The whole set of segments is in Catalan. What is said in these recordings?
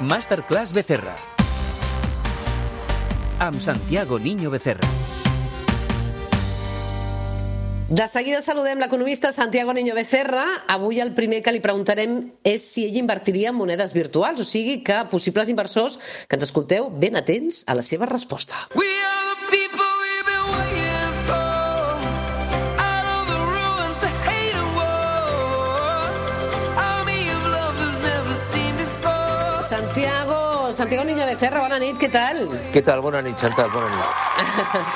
Masterclass Becerra. Amb Santiago Niño Becerra. De seguida saludem l'economista Santiago Niño Becerra. Avui el primer que li preguntarem és si ell invertiria en monedes virtuals, o sigui que possibles inversors que ens escolteu ben atents a la seva resposta. We Santiago, Santiago Niño Becerra, bona nit, què tal? Què tal? Bona nit, Chantal, bona nit.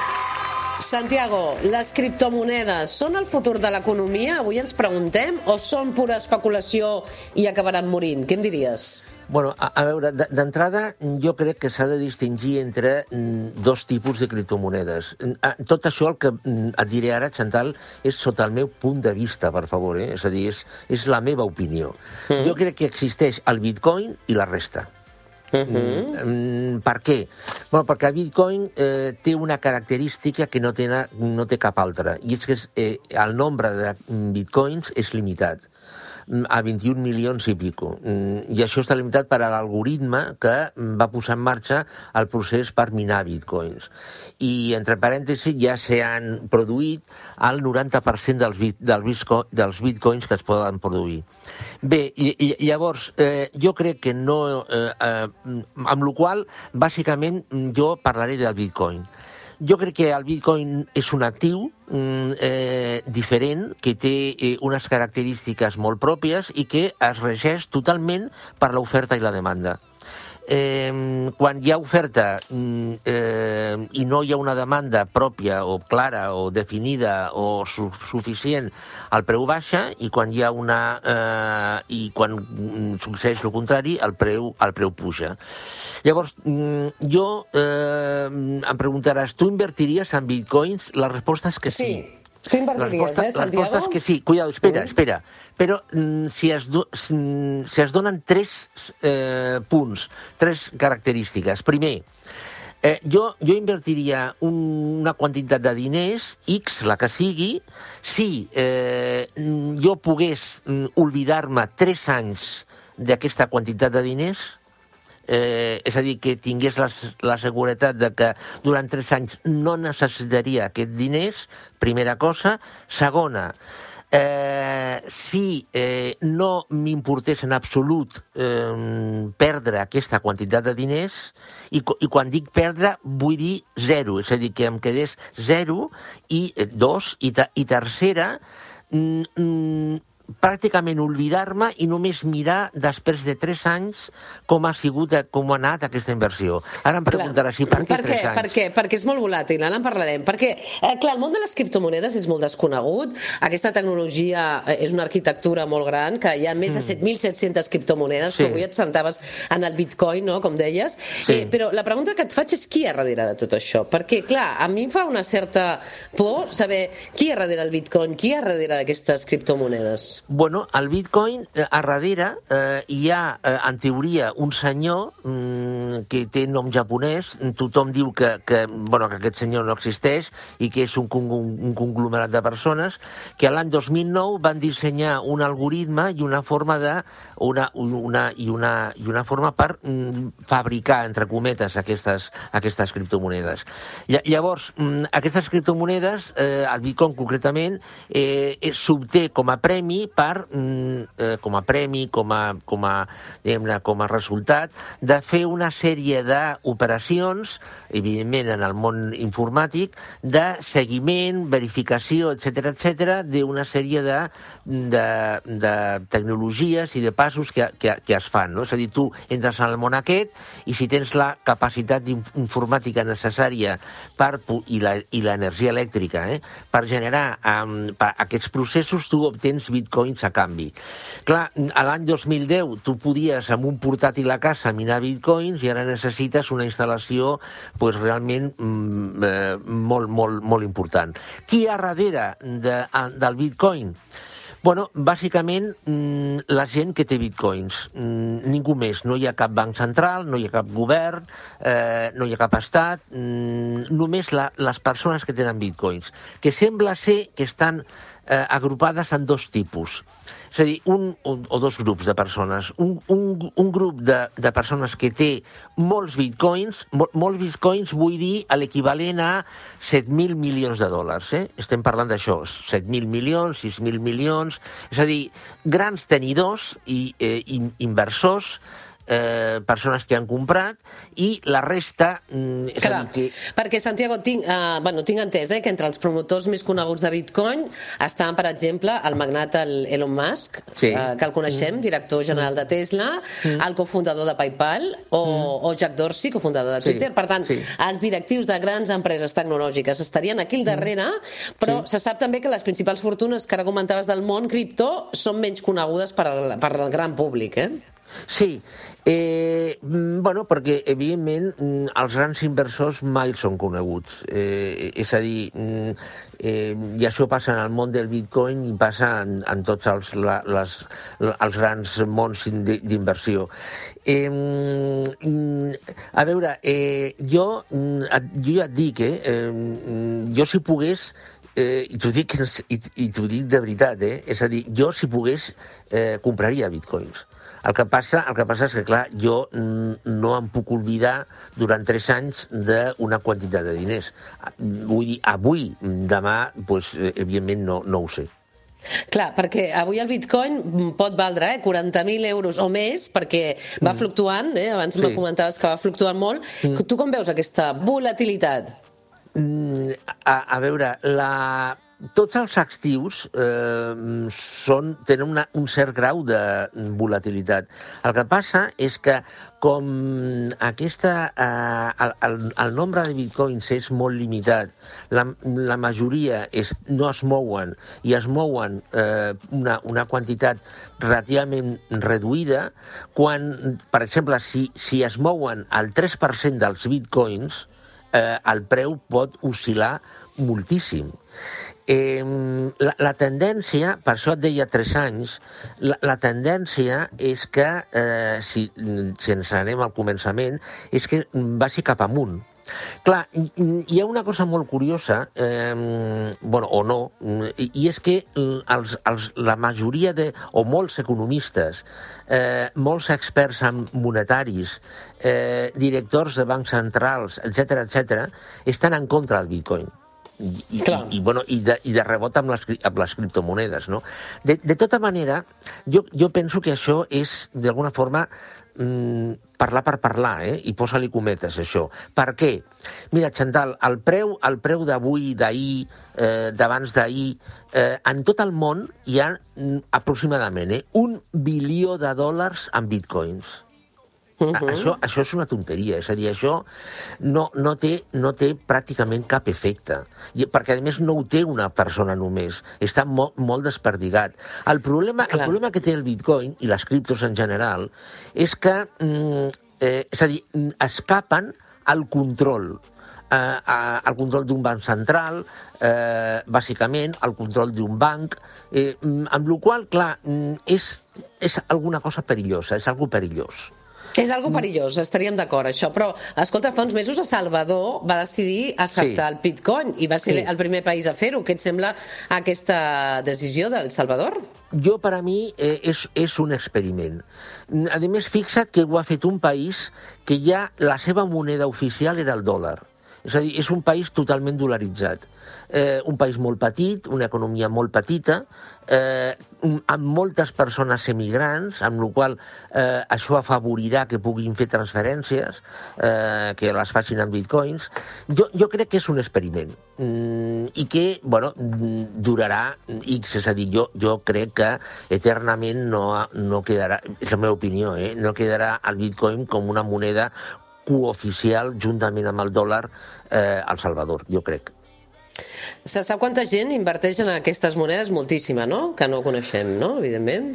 Santiago, les criptomonedes són el futur de l'economia? Avui ens preguntem, o són pura especulació i acabaran morint? Què em diries? Bueno, a, a veure, d'entrada jo crec que s'ha de distingir entre mm, dos tipus de criptomonedes. Mm, ah, Tot això el que mm, et diré ara, Chantal, és sota el meu punt de vista, per favor, eh? és a dir, és, és la meva opinió. Mm. Jo crec que existeix el bitcoin i la resta. Mm, per què? Bueno, perquè el bitcoin eh, té una característica que no té, no té cap altra, i és que és, eh, el nombre de bitcoins és limitat mm, a 21 milions i pico. Mm, I això està limitat per a l'algoritme que mm, va posar en marxa el procés per minar bitcoins. I, entre parèntesis, ja s'han produït el 90% dels, bit, del bitco, dels bitcoins que es poden produir. Bé, ll- ll- llavors, eh, jo crec que no... Eh, eh, amb la qual bàsicament, jo parlaré del bitcoin. Jo crec que el bitcoin és un actiu mm, eh, diferent, que té eh, unes característiques molt pròpies i que es regeix totalment per l'oferta i la demanda. Eh, quan hi ha oferta eh, i no hi ha una demanda pròpia o clara o definida o su suficient, el preu baixa i quan hi ha una eh, i quan mm, succeeix el contrari, el preu, el preu puja. Llavors, mm, jo eh, em preguntaràs, tu invertiries en bitcoins? La resposta és que sí. Sí. Tu La invertiries, resposta, eh, la Santiago? resposta és que sí. Cuidado, espera, espera. Però mm, si, es do, si, si es donen tres eh, punts, tres característiques. Primer, eh, jo, jo invertiria un, una quantitat de diners, X, la que sigui, si eh, mm, jo pogués mm, oblidar-me tres anys d'aquesta quantitat de diners, eh, és a dir, que tingués la, la seguretat de que durant tres anys no necessitaria aquests diners, primera cosa. Segona, eh, si eh, no m'importés en absolut eh, perdre aquesta quantitat de diners, i, i quan dic perdre vull dir zero, és a dir, que em quedés zero, i eh, dos, i, te, i tercera, pràcticament oblidar-me i només mirar després de 3 anys com ha sigut, com ha anat aquesta inversió. Ara em preguntaràs, i per què per 3 què, anys? per què? Perquè és molt volàtil, ara en parlarem. Perquè, eh, clar, el món de les criptomonedes és molt desconegut. Aquesta tecnologia eh, és una arquitectura molt gran, que hi ha més de 7.700 criptomonedes, Mm. Sí. que avui et sentaves en el bitcoin, no?, com deies. Sí. Eh, però la pregunta que et faig és qui hi ha darrere de tot això? Perquè, clar, a mi em fa una certa por saber qui hi ha darrere el bitcoin, qui hi ha darrere d'aquestes criptomonedes. Bueno, al Bitcoin, eh, a darrere, eh, hi ha, eh, en teoria, un senyor mm, que té nom japonès. Tothom diu que, que, bueno, que aquest senyor no existeix i que és un, con- un conglomerat de persones que l'any 2009 van dissenyar un algoritme i una forma de una, una, i, una, i una forma per mm, fabricar, entre cometes, aquestes, aquestes criptomonedes. Lla- Llavors, mm, aquestes criptomonedes, eh, el Bitcoin concretament, eh, s'obté com a premi per, mm, eh, com a premi, com a, com a, com a resultat de fer una sèrie d'operacions, evidentment en el món informàtic, de seguiment, verificació, etc etc d'una sèrie de, de, de tecnologies i de passos que, que, que es fan. No? És a dir, tu entres en el món aquest i si tens la capacitat inf- informàtica necessària per, i l'energia elèctrica eh, per generar um, per aquests processos, tu obtens bitcoins a canvi. Clar, a l'any 2010 tu podies amb un portàtil a casa minar bitcoins i ara necessites una instal·lació pues, realment mm, eh, molt, molt, molt important. Qui hi ha darrere de, a- del bitcoin? Bueno, bàsicament, mm, la gent que té bitcoins. Mm, ningú més. No hi ha cap banc central, no hi ha cap govern, eh, no hi ha cap estat, només la, les persones que tenen bitcoins, que sembla ser que estan eh, agrupades en dos tipus. És a dir, un, un o dos grups de persones. Un, un, un grup de, de persones que té molts bitcoins, mol, molts bitcoins vull dir l'equivalent a 7.000 milions de dòlars. Eh? Estem parlant d'això, 7.000 milions, 6.000 milions... És a dir, grans tenidors i eh, in, inversors eh, persones que han comprat i la resta... Mm, Clar, que, perquè Santiago, tinc, uh, bueno, tinc entès eh, que entre els promotors més coneguts de Bitcoin estan, per exemple, el magnat el Elon Musk, Sí. uh, que el coneixem, director general de Tesla, el cofundador de PayPal, o, o Jack Dorsey, cofundador de Sí, Twitter. Per tant, sí. els directius de grans empreses tecnològiques estarien aquí al darrere, però se sap també que les principals fortunes que ara comentaves del món criptó són menys conegudes per al, per al gran públic, eh? Sí, eh, mm, bueno, perquè, evidentment, mm, els grans inversors mai són coneguts. Eh, és a dir, mm, eh, i això passa en el món del bitcoin i passa en, en tots els, la, les, els grans mons d'in- d'inversió. Eh, a veure, eh, jo, jo ja et dic, eh, eh, jo si pogués Eh, i t'ho dic, i, i dic de veritat, eh? És a dir, jo, si pogués, eh, compraria bitcoins. El que, passa, el que passa és que, clar, jo mm, no em puc oblidar durant tres anys d'una quantitat de diners. Vull dir, avui, demà, pues, eh, evidentment no, no ho sé. Clar, perquè avui el bitcoin pot valdre eh, 40.000 euros o més, perquè va fluctuant, eh? abans Sí. me comentaves que va fluctuant molt. Tu com veus aquesta volatilitat? Mm, a, a veure, la, tots els actius eh, són, tenen una, un cert grau de volatilitat. El que passa és que com aquesta, eh, el, el, el nombre de bitcoins és molt limitat, la, la majoria és, no es mouen i es mouen eh, una, una quantitat relativament reduïda, quan, per exemple, si, si es mouen el 3% dels bitcoins, eh, el preu pot oscil·lar moltíssim. Eh, la, la tendència, per això et deia 3 anys, la, la tendència és que, eh, si, si ens anem al començament, és que vagi cap amunt. Clar, hi- ha una cosa molt curiosa, eh, bueno, o no, i, és que els, els, la majoria de, o molts economistes, eh, molts experts en monetaris, eh, directors de bancs centrals, etc etc, estan en contra del bitcoin. I, i, Clar. i, bueno, i, de, i de rebot amb les, amb les criptomonedes. No? De, de tota manera, jo, jo penso que això és, d'alguna forma, mm, parlar per parlar, eh? i posa-li cometes, això. Per què? Mira, Chantal, el preu, el preu d'avui, d'ahir, eh, d'abans d'ahir, eh, en tot el món hi ha mm, aproximadament eh, un bilió de dòlars en bitcoins. Uh -huh. això, això és una tonteria, és a dir, això no, no, té, no té pràcticament cap efecte, I, perquè a més no ho té una persona només, està molt, molt desperdigat. El problema, el Clar. problema que té el bitcoin i les criptos en general és que, mm, eh, és a dir, mm, escapen al control eh, al control d'un banc central, eh, bàsicament, al control d'un banc, eh, mm, amb la qual clar, mm, és, és alguna cosa perillosa, és algo perillós. És algo perillós, estaríem d'acord, això. Però, escolta, fa uns mesos a Salvador va decidir acceptar Sí. el bitcoin i va ser Sí. el primer país a fer-ho. Què et sembla aquesta decisió del Salvador? Jo, per a mi, eh, és, és un experiment. Mm, A més, fixa't que ho ha fet un país que ja la seva moneda oficial era el dòlar. És a dir, és un país totalment dolaritzat. Eh, un país molt petit, una economia molt petita, eh, amb moltes persones emigrants, amb la qual eh, això afavorirà que puguin fer transferències, eh, que les facin en bitcoins. Jo, jo crec que és un experiment mm, i que, bueno, mm, durarà X, és a dir, jo, jo crec que eternament no, no quedarà, és la meva opinió, eh, no quedarà el bitcoin com una moneda cooficial juntament amb el dòlar eh, al Salvador, jo crec. Se sap quanta gent inverteix en aquestes monedes? Moltíssima, no? Que no coneixem, no? Evidentment.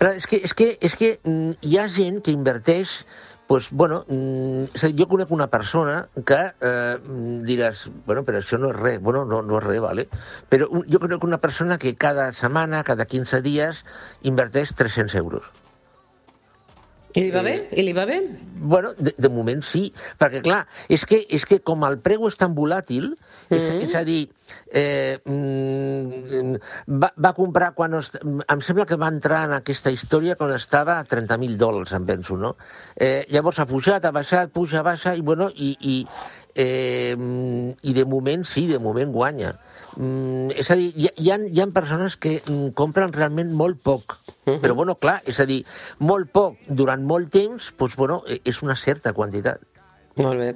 Però és que, és que, és que mm, hi ha gent que inverteix pues, bueno, mm, jo conec una persona que eh, mm, diràs, bueno, però això no és res, bueno, no, no és res, vale? però un, jo conec una persona que cada setmana, cada 15 dies, inverteix 300 euros. I li va bé? I li va bé? Bueno, de, de moment sí, perquè clar, és que, és que com el preu és tan volàtil, és, mm -hmm. és a dir, eh, mm, va, va comprar quan... Es, em sembla que va entrar en aquesta història quan estava a 30.000 dòlars, em penso, no? Eh, llavors ha pujat, ha baixat, puja, baixa, i bueno, i, i, eh, i de moment sí, de moment guanya. Mm, és a dir, hi, hi, ha, hi ha persones que mm, compren realment molt poc, però bueno, clar, és a dir, molt poc durant molt temps, doncs, bueno, eh, és una certa quantitat. Molt bé.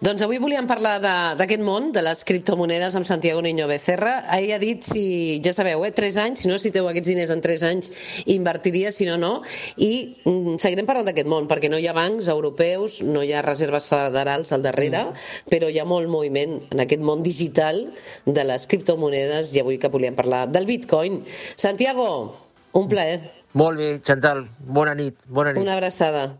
Doncs avui volíem parlar de- d'aquest món, de les criptomonedes, amb Santiago Niño Becerra. Ell ha dit si, ja sabeu, eh, 3 anys, si no necessiteu aquests diners en 3 anys, invertiria, si no, no. I mm, seguirem parlant d'aquest món, perquè no hi ha bancs europeus, no hi ha reserves federals al darrere, però hi ha molt moviment en aquest món digital de les criptomonedes i avui que volíem parlar del bitcoin. Santiago, un plaer. Molt bé, Chantal, bona nit, bona nit. Una abraçada.